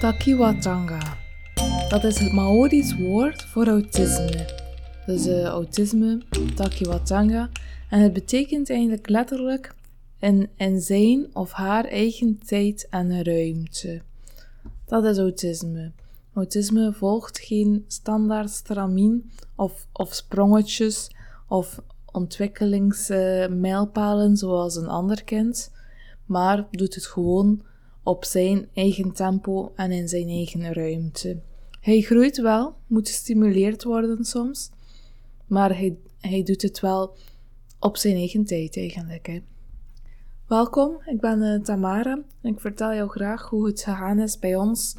Takiwatanga. Dat is het Maorisch woord voor autisme. Dus uh, autisme, Takiwatanga. En het betekent eigenlijk letterlijk in, in zijn of haar eigen tijd en ruimte. Dat is autisme. Autisme volgt geen standaard stramien of, of sprongetjes of ontwikkelingsmijlpalen zoals een ander kind, maar doet het gewoon op zijn eigen tempo en in zijn eigen ruimte. Hij groeit wel, moet gestimuleerd worden soms, maar hij, hij doet het wel op zijn eigen tijd eigenlijk. Welkom, ik ben uh, Tamara en ik vertel jou graag hoe het gegaan is bij ons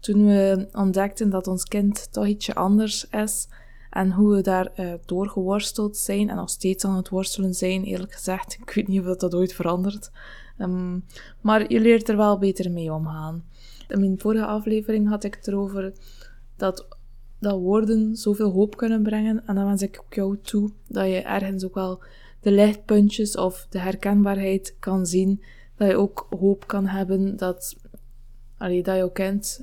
toen we ontdekten dat ons kind toch ietsje anders is en hoe we daar uh, doorgeworsteld zijn en nog steeds aan het worstelen zijn, eerlijk gezegd. Ik weet niet of dat, dat ooit verandert. Um, maar je leert er wel beter mee omgaan. In mijn vorige aflevering had ik het erover dat, dat woorden zoveel hoop kunnen brengen. En dan wens ik ook jou toe dat je ergens ook wel de lichtpuntjes of de herkenbaarheid kan zien. Dat je ook hoop kan hebben dat, allee, dat jouw kind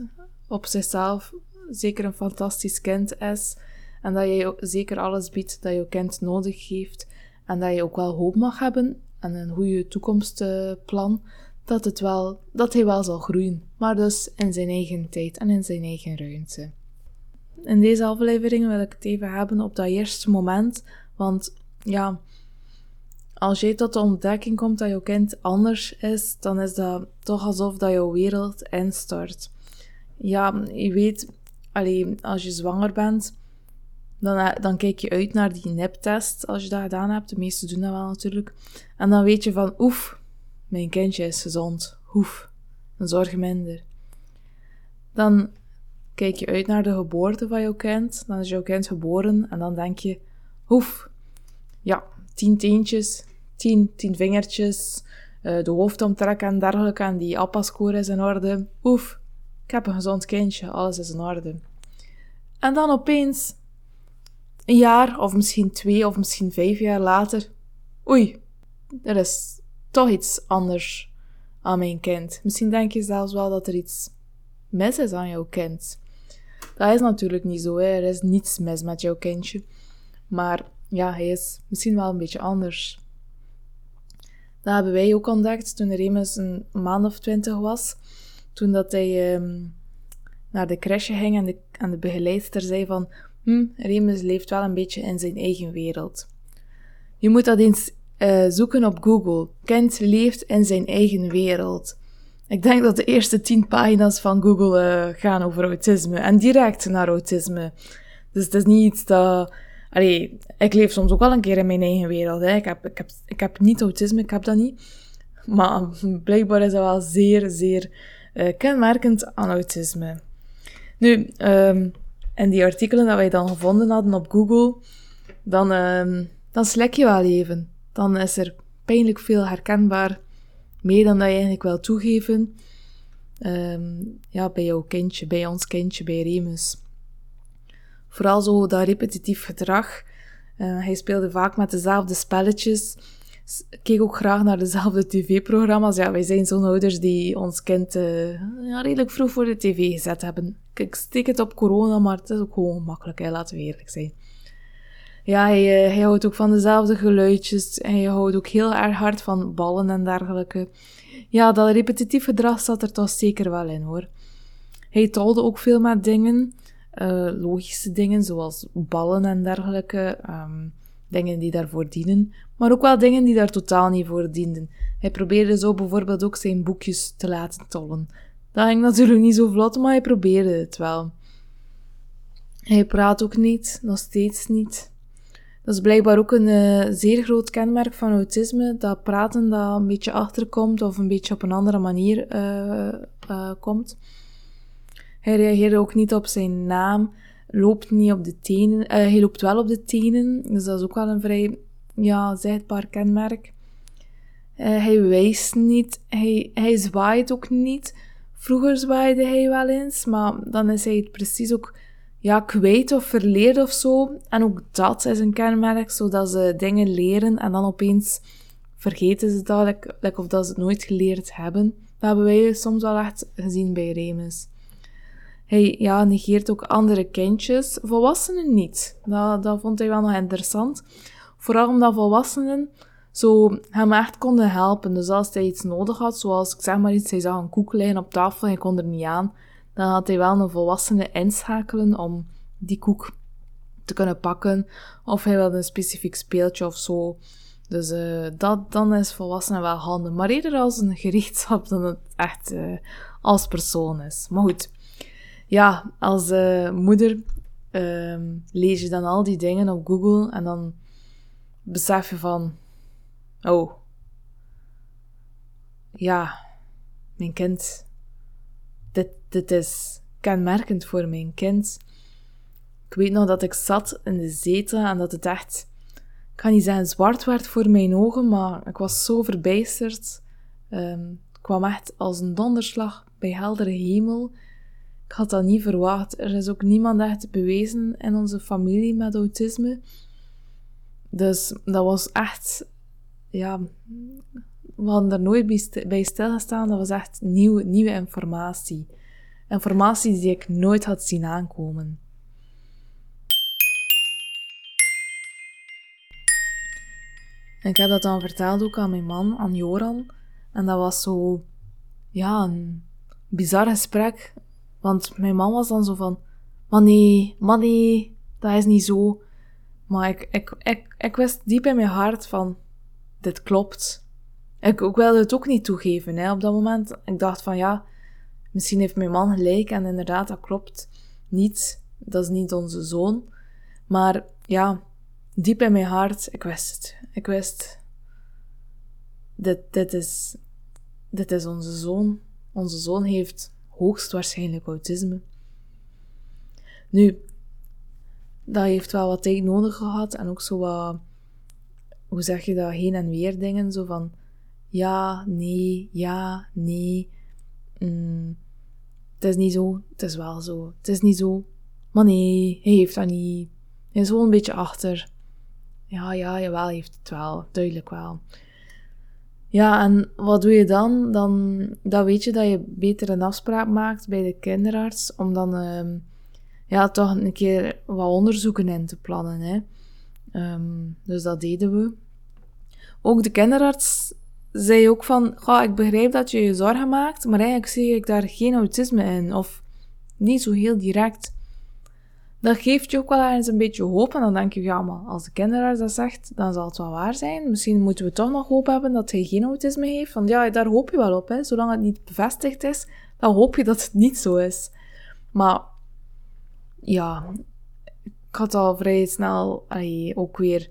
op zichzelf zeker een fantastisch kind is. En dat je zeker alles biedt dat je kind nodig heeft. En dat je ook wel hoop mag hebben en een goede toekomstplan. Dat, het wel, dat hij wel zal groeien. Maar dus in zijn eigen tijd en in zijn eigen ruimte. In deze aflevering wil ik het even hebben op dat eerste moment. Want ja, als jij tot de ontdekking komt dat jouw kind anders is, dan is dat toch alsof dat jouw wereld instort. Ja, je weet, alleen als je zwanger bent, dan, eh, dan kijk je uit naar die neptest als je dat gedaan hebt. De meesten doen dat wel natuurlijk. En dan weet je van, oef, mijn kindje is gezond. Oef, een zorg minder. Dan kijk je uit naar de geboorte van jouw kind. Dan is jouw kind geboren en dan denk je, oef, ja, tien teentjes, tien, tien vingertjes, uh, de hoofdomtrek en dergelijke en die appascore is in orde. Oef, ik heb een gezond kindje, alles is in orde. En dan opeens, een jaar of misschien twee of misschien vijf jaar later, oei, er is toch iets anders aan mijn kind. Misschien denk je zelfs wel dat er iets mis is aan jouw kind. Dat is natuurlijk niet zo, hè. er is niets mis met jouw kindje. Maar ja, hij is misschien wel een beetje anders. Dat hebben wij ook ontdekt toen Remus een maand of twintig was. Toen dat hij ehm, naar de crèche ging en de, en de begeleidster zei van... Hm, Remus leeft wel een beetje in zijn eigen wereld. Je moet dat eens uh, zoeken op Google. Kind leeft in zijn eigen wereld. Ik denk dat de eerste tien pagina's van Google uh, gaan over autisme. En direct naar autisme. Dus het is niet iets dat... Allee, ik leef soms ook wel een keer in mijn eigen wereld. Hè. Ik, heb, ik, heb, ik heb niet autisme, ik heb dat niet. Maar blijkbaar is dat wel zeer, zeer uh, kenmerkend aan autisme. Nu, um, in die artikelen dat wij dan gevonden hadden op Google, dan, um, dan slik je wel even. Dan is er pijnlijk veel herkenbaar, meer dan dat je eigenlijk wil toegeven. Um, ja, bij jouw kindje, bij ons kindje, bij Remus. Vooral zo dat repetitief gedrag. Uh, hij speelde vaak met dezelfde spelletjes. Keek ook graag naar dezelfde tv-programma's. Ja, wij zijn zo'n ouders die ons kind uh, ja, redelijk vroeg voor de tv gezet hebben. Ik steek het op corona, maar het is ook gewoon makkelijk, hè, laten we eerlijk zijn. Ja, hij, uh, hij houdt ook van dezelfde geluidjes. En hij houdt ook heel erg hard van ballen en dergelijke. Ja, dat repetitief gedrag zat er toch zeker wel in, hoor. Hij tolde ook veel met dingen. Uh, logische dingen, zoals ballen en dergelijke. Um, dingen die daarvoor dienen. Maar ook wel dingen die daar totaal niet voor dienden. Hij probeerde zo bijvoorbeeld ook zijn boekjes te laten tollen. Dat ging natuurlijk niet zo vlot, maar hij probeerde het wel. Hij praat ook niet, nog steeds niet. Dat is blijkbaar ook een uh, zeer groot kenmerk van autisme, dat praten dat een beetje achterkomt of een beetje op een andere manier uh, uh, komt. Hij reageerde ook niet op zijn naam, loopt niet op de tenen. hij loopt wel op de tenen, dus dat is ook wel een vrij ja, zichtbaar kenmerk. hij wijst niet, hij, hij zwaait ook niet. Vroeger zwaaide hij wel eens, maar dan is hij het precies ook ja, kwijt of verleerd of zo. En ook dat is een kenmerk, zodat ze dingen leren en dan opeens vergeten ze dat, like, of dat ze het nooit geleerd hebben. Dat hebben wij soms wel echt gezien bij Remus. Hij ja, negeert ook andere kindjes, volwassenen niet. Dat, dat vond hij wel nog interessant. Vooral omdat volwassenen zo hem echt konden helpen. Dus als hij iets nodig had, zoals ik zeg maar iets, hij zag een koek op tafel en hij kon er niet aan, dan had hij wel een volwassene inschakelen om die koek te kunnen pakken. Of hij wilde een specifiek speeltje of zo. Dus uh, dat, dan is volwassenen wel handig. Maar eerder als een gereedschap dan het echt uh, als persoon is. Maar goed, ja, als uh, moeder ehm, lees je dan al die dingen op Google en dan besef je van, oh, ja, mijn kind, dit, dit is kenmerkend voor mijn kind. Ik weet nog dat ik zat in de zetel en dat het echt, ik kan niet zeggen zwart werd voor mijn ogen, maar ik was zo verbijsterd. Um, kwam echt als een donderslag bij heldere hemel. Ik had dat niet verwacht. Er is ook niemand echt bewezen in onze familie met autisme. Dus dat was echt, ja, we hadden er nooit bij stilgestaan. Dat was echt nieuwe, nieuwe informatie. Informatie die ik nooit had zien aankomen. ik heb dat dan verteld ook aan mijn man, aan Joran. En dat was zo, ja, een bizar gesprek. Want mijn man was dan zo van, maar nee, dat is niet zo. Maar ik, ik, ik, ik wist diep in mijn hart van, dit klopt. Ik, ik wilde het ook niet toegeven hè, op dat moment. Ik dacht van, ja, misschien heeft mijn man gelijk en inderdaad, dat klopt niet. Dat is niet onze zoon. Maar ja, diep in mijn hart, ik wist het. Ik wist, dit, dit, is, dit is onze zoon. Onze zoon heeft hoogstwaarschijnlijk autisme. Nu, dat heeft wel wat tijd nodig gehad en ook zo wat, hoe zeg je dat, heen en weer dingen, zo van ja, nee, ja, nee. Mm, het is niet zo, het is wel zo, het is niet zo. Maar nee, hij heeft dat niet. Hij is gewoon een beetje achter. Ja, ja, jawel, hij heeft het wel, duidelijk wel. Ja, en wat doe je dan? Dan, dan weet je dat je beter een afspraak maakt bij de kinderarts, om dan um, ja, toch een keer wat onderzoeken in te plannen. Hè. Um, dus dat deden we. Ook de kinderarts zei ook van, ik begrijp dat je je zorgen maakt, maar eigenlijk zie ik daar geen autisme in, of niet zo heel direct. Dat geeft je ook wel eens een beetje hoop, en dan denk je, ja, maar als de kinderarts dat zegt, dan zal het wel waar zijn. Misschien moeten we toch nog hoop hebben dat hij geen autisme heeft, want ja, daar hoop je wel op, hè. Zolang het niet bevestigd is, dan hoop je dat het niet zo is. Maar, ja, ik had al vrij snel ook weer...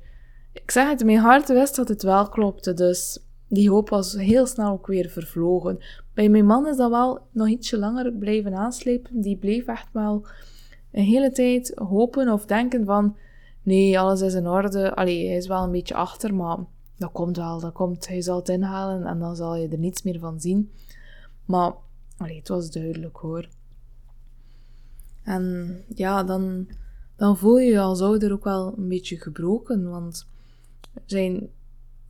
Ik zeg het, mijn hart wist dat het wel klopte, dus die hoop was heel snel ook weer vervlogen. Bij mijn man is dat wel nog ietsje langer blijven aanslepen. Die bleef echt wel een hele tijd hopen of denken van... Nee, alles is in orde. Allee, hij is wel een beetje achter, maar dat komt wel. Dat komt, hij zal het inhalen en dan zal je er niets meer van zien. Maar allee, het was duidelijk hoor. En ja, dan, dan voel je je als ouder ook wel een beetje gebroken. Want er zijn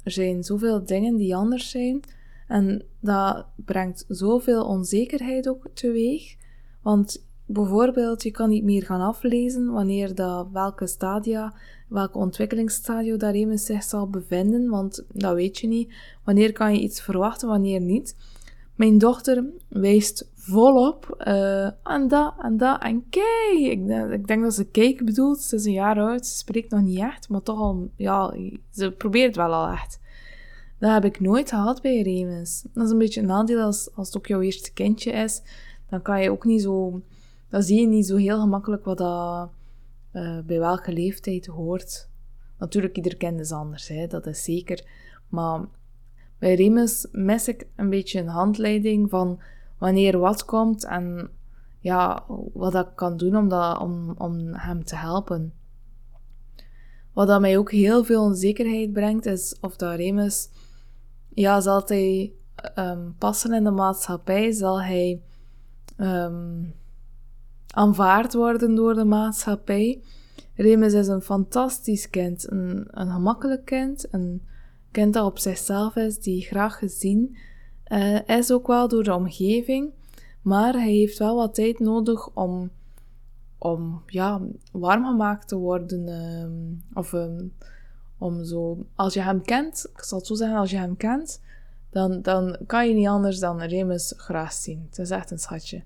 zijn zoveel dingen die anders zijn. En dat brengt zoveel onzekerheid ook teweeg. Want bijvoorbeeld, je kan niet meer gaan aflezen wanneer dat, welke stadia, welke ontwikkelingsstadio daarin zich zal bevinden, want dat weet je niet. Wanneer kan je iets verwachten, wanneer niet. Mijn dochter wijst volop uh, aan dat en dat en kijk. Ik, ik, denk dat ze kijk bedoelt. Ze is een jaar oud, ze spreekt nog niet echt, maar toch al, ja, ze probeert wel al echt. Dat heb ik nooit gehad bij Remus. Dat is een beetje een nadeel als, als het ook jouw eerste kindje is. Dan kan je ook niet zo, dan zie je niet zo heel gemakkelijk wat dat uh, bij welke leeftijd hoort. Natuurlijk, ieder kind is anders, hè, dat is zeker. Maar bij Remus mis ik een beetje een handleiding van wanneer wat komt en ja, wat ik kan doen om, dat, om, om hem te helpen. Wat dat mij ook heel veel onzekerheid brengt, is of dat Remus, ja, zal hij um, passen in de maatschappij? Zal hij, um, aanvaard worden door de maatschappij. Remus is een fantastisch kind, een, een gemakkelijk kind, een kind dat op zichzelf is, die graag gezien uh, is ook wel door de omgeving. Maar hij heeft wel wat tijd nodig om, om ja, warm gemaakt te worden. Uh, of um, om zo, als je hem kent, ik zal het zo zeggen, als je hem kent, dan, dan kan je niet anders dan Remus graag zien. Het is echt een schatje.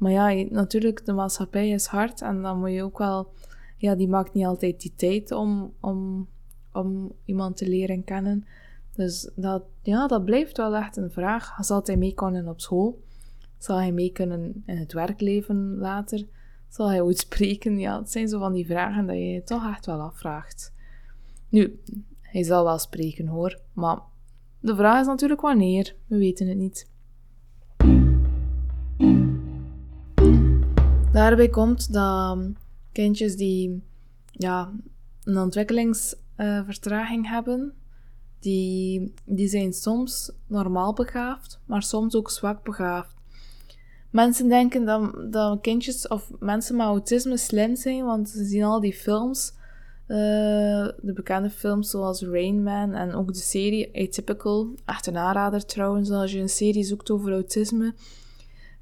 Maar ja, natuurlijk, de maatschappij is hard en dan moet je ook wel, ja, die maakt niet altijd die tijd om, om, om iemand te leren kennen. Dus dat, ja, dat blijft wel echt een vraag. Zal hij mee kunnen op school? Zal hij mee kunnen in het werkleven later? Zal hij ooit spreken? Ja, het zijn zo van die vragen dat je je toch echt wel afvraagt. Nu, hij zal wel spreken hoor, maar de vraag is natuurlijk wanneer. We weten het niet. Daarbij komt dat kindjes die ja, een ontwikkelingsvertraging hebben, die, die zijn soms normaal begaafd, maar soms ook zwak begaafd. Mensen denken dat, dat kindjes of mensen met autisme slim zijn, want ze zien al die films, uh, de bekende films zoals Rain Man en ook de serie Atypical. Echt een aanrader trouwens, als je een serie zoekt over autisme.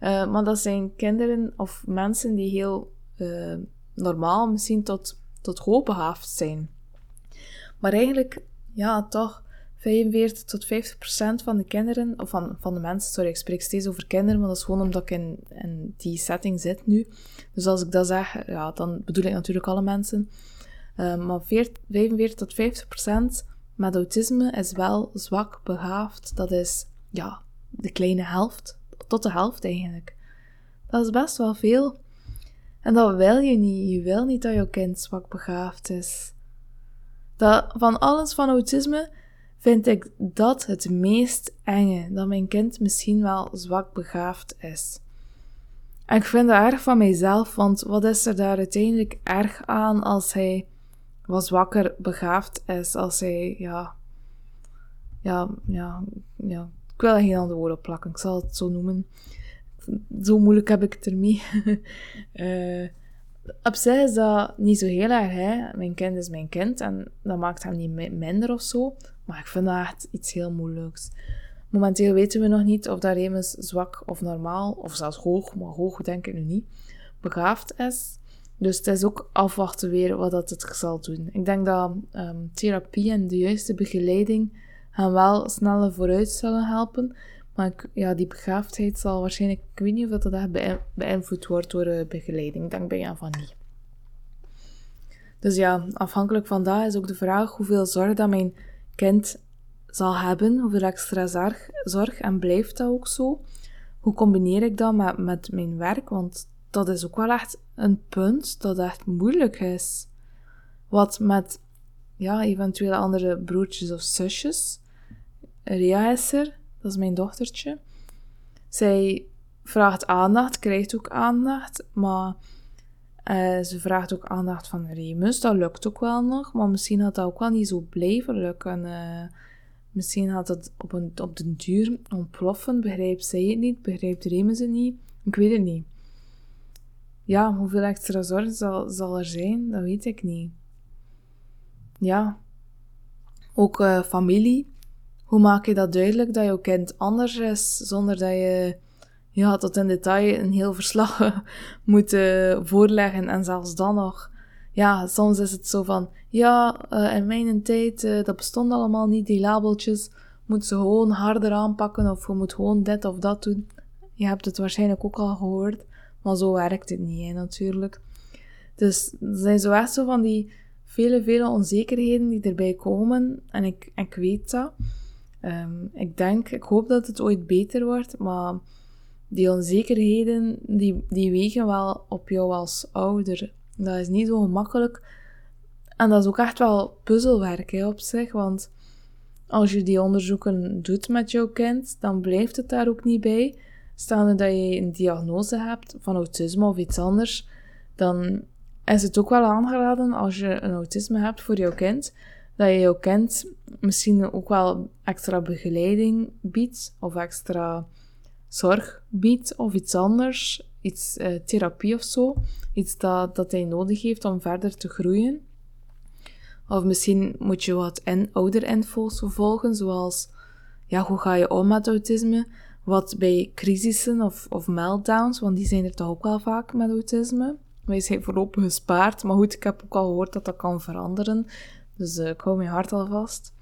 Uh, maar dat zijn kinderen of mensen die heel uh, normaal, misschien tot, tot hoogbegaafd zijn. Maar eigenlijk, ja, toch 45 tot 50 procent van de kinderen, of van, van de mensen, sorry, ik spreek steeds over kinderen, maar dat is gewoon omdat ik in, in die setting zit nu. Dus als ik dat zeg, ja, dan bedoel ik natuurlijk alle mensen. Uh, maar 40, 45 tot 50 procent met autisme is wel zwak begaafd. Dat is, ja, de kleine helft, tot de helft eigenlijk. Dat is best wel veel. En dat wil je niet. Je wil niet dat jouw kind zwak begaafd is. Dat, van alles van autisme vind ik dat het meest enge, dat mijn kind misschien wel zwak begaafd is. En ik vind het erg van mijzelf, want wat is er daar uiteindelijk erg aan als hij wat zwakker begaafd is, als hij, ja, ja, ja, ja, ik wil geen andere woorden plakken, ik zal het zo noemen. Zo moeilijk heb ik het ermee. uh, op zich is dat niet zo heel erg, hè. Mijn kind is mijn kind en dat maakt hem niet minder of zo. Maar ik vind dat echt iets heel moeilijks. Momenteel weten we nog niet of dat Remus zwak of normaal, of zelfs hoog, maar hoog denk ik nu niet, begaafd is. Dus het is ook afwachten weer wat dat het zal doen. Ik denk dat um, therapie en de juiste begeleiding hem wel sneller vooruit zullen helpen. Maar ik, ja, die begaafdheid zal waarschijnlijk, ik weet niet of dat echt beïnvloed wordt door de begeleiding. Denk bij van niet. Dus ja, afhankelijk van dat is ook de vraag hoeveel zorg dat mijn kind zal hebben, hoeveel extra zorg, zorg en blijft dat ook zo? Hoe combineer ik dat met, met mijn werk? Want dat is ook wel echt een punt dat echt moeilijk is. Wat met ja, eventuele andere broertjes of zusjes. Ria is er, dat is mijn dochtertje. Zij vraagt aandacht, krijgt ook aandacht, maar uh, ze vraagt ook aandacht van Remus. Dat lukt ook wel nog, maar misschien had dat ook wel niet zo blijven lukken. Uh, misschien had het op, een, op den duur ontploffen. Begrijpt zij het niet? Begrijpt Remus het niet? Ik weet het niet. Ja, hoeveel extra zorg zal, zal er zijn? Dat weet ik niet. Ja. Ook uh, familie. Hoe maak je dat duidelijk dat jouw kind anders is, zonder dat je ja, tot in detail een heel verslag moeten voorleggen. En zelfs dan nog, ja, soms is het zo van, ja, uh, in mijn tijd, uh, dat bestond allemaal niet, die labeltjes. Moet ze gewoon harder aanpakken of je moet gewoon dit of dat doen. Je hebt het waarschijnlijk ook al gehoord, maar zo werkt het niet, natuurlijk. Dus er zijn zo echt zo van die vele, vele onzekerheden die erbij komen. En ik, ik weet dat. Um, ik denk, ik hoop dat het ooit beter wordt, maar die onzekerheden, die, die wegen wel op jou als ouder. Dat is niet zo gemakkelijk. En dat is ook echt wel puzzelwerk op zich, want als je die onderzoeken doet met jouw kind, dan blijft het daar ook niet bij. Stel dat je een diagnose hebt van autisme of iets anders, dan is het ook wel aangeraden als je een autisme hebt voor jouw kind, dat je jouw kind misschien ook wel extra begeleiding biedt of extra zorg biedt of iets anders, iets uh, therapie of zo, iets dat, dat hij nodig heeft om verder te groeien. Of misschien moet je wat in, ouderinfo's volgen, zoals ja, hoe ga je om met autisme? Wat bij crisissen of, of meltdowns, want die zijn er toch ook wel vaak met autisme. Wij zijn voorlopig gespaard, maar goed, ik heb ook al gehoord dat dat kan veranderen. Dus uh, ik hou mijn hart al vast.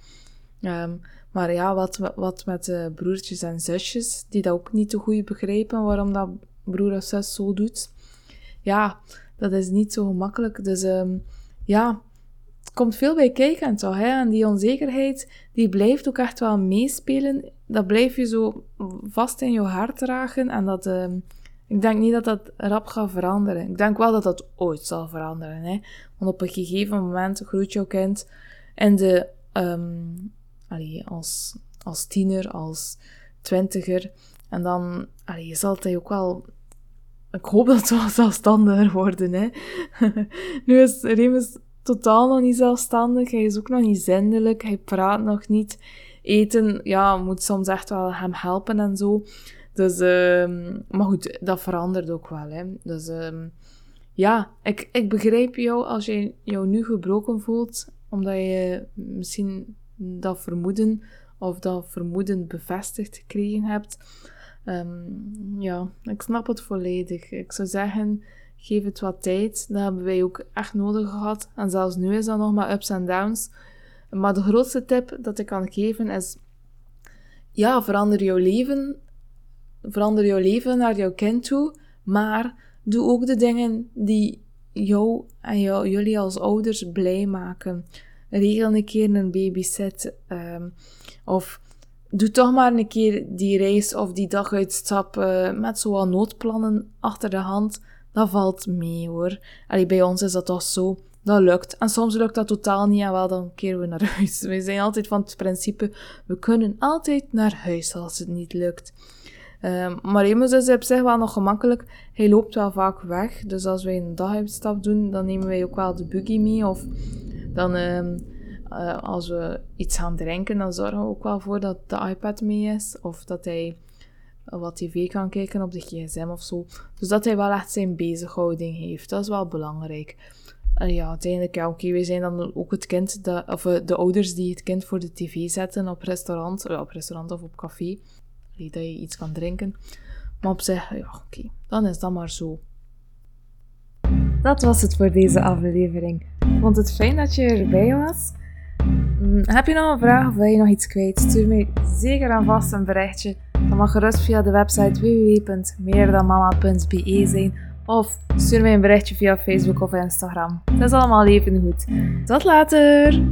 Um, maar ja, wat, wat met broertjes en zusjes, die dat ook niet te goed begrijpen waarom dat broer of zus zo doet. Ja, dat is niet zo gemakkelijk. Dus um, ja, het komt veel bij kijken toch. Hè? En die onzekerheid, die blijft ook echt wel meespelen. Dat blijf je zo vast in je hart dragen. En dat, um, ik denk niet dat dat rap gaat veranderen. Ik denk wel dat dat ooit zal veranderen. Hè? Want op een gegeven moment groeit jouw kind in de allee, als, als tiener, als twintiger. En dan allee, zal hij ook wel... Ik hoop dat ze wel zelfstandiger worden. Hè. nu is Remus totaal nog niet zelfstandig. Hij is ook nog niet zindelijk. Hij praat nog niet. Eten, ja, moet soms echt wel hem helpen en zo. Dus, um, maar goed, dat verandert ook wel. Hè. Dus um, ja, ik, ik begrijp jou als je jou nu gebroken voelt, omdat je misschien dat vermoeden of dat vermoeden bevestigd gekregen hebt. Um, ja, ik snap het volledig. Ik zou zeggen, geef het wat tijd. Dat hebben wij ook echt nodig gehad. En zelfs nu is dat nog maar ups en downs. Maar de grootste tip dat ik kan geven is: ja, verander jouw leven. Verander jouw leven naar jouw kind toe. Maar doe ook de dingen die jou en jullie als ouders blij maken regel een keer een babysit. Um, of doe toch maar een keer die reis of die dag uitstap uh, met zo'n noodplannen achter de hand. Dat valt mee hoor. Allee, bij ons is dat toch zo. Dat lukt. En soms lukt dat totaal niet en wel dan keren we naar huis. We zijn altijd van het principe, we kunnen altijd naar huis als het niet lukt. Um, maar Remus is op zich wel nog gemakkelijk. Hij loopt wel vaak weg. Dus als wij een daguitstap doen, dan nemen wij ook wel de buggy mee. Of dan, um, uh, als we iets gaan drinken, dan zorgen we ook wel voor dat de iPad mee is. Of dat hij wat tv kan kijken op de gsm of zo. Dus dat hij wel echt zijn bezighouding heeft. Dat is wel belangrijk. Ja, uiteindelijk, ja, oké, wij zijn dan ook het kind, of uh, de ouders die het kind voor de tv zetten op restaurant, uh, op restaurant of op café. Dat je iets kan drinken. Maar op zich, ja, oké, dan is dat maar zo. Dat was het voor deze aflevering. Vond het fijn dat je erbij was? Mm, heb je nog een vraag of wil je nog iets kwijt? Stuur mij zeker aan vast een berichtje. Dat mag gerust via de website www.meerdanmama.be zijn. Of stuur mij een berichtje via Facebook of Instagram. Dat is allemaal even goed. Tot later!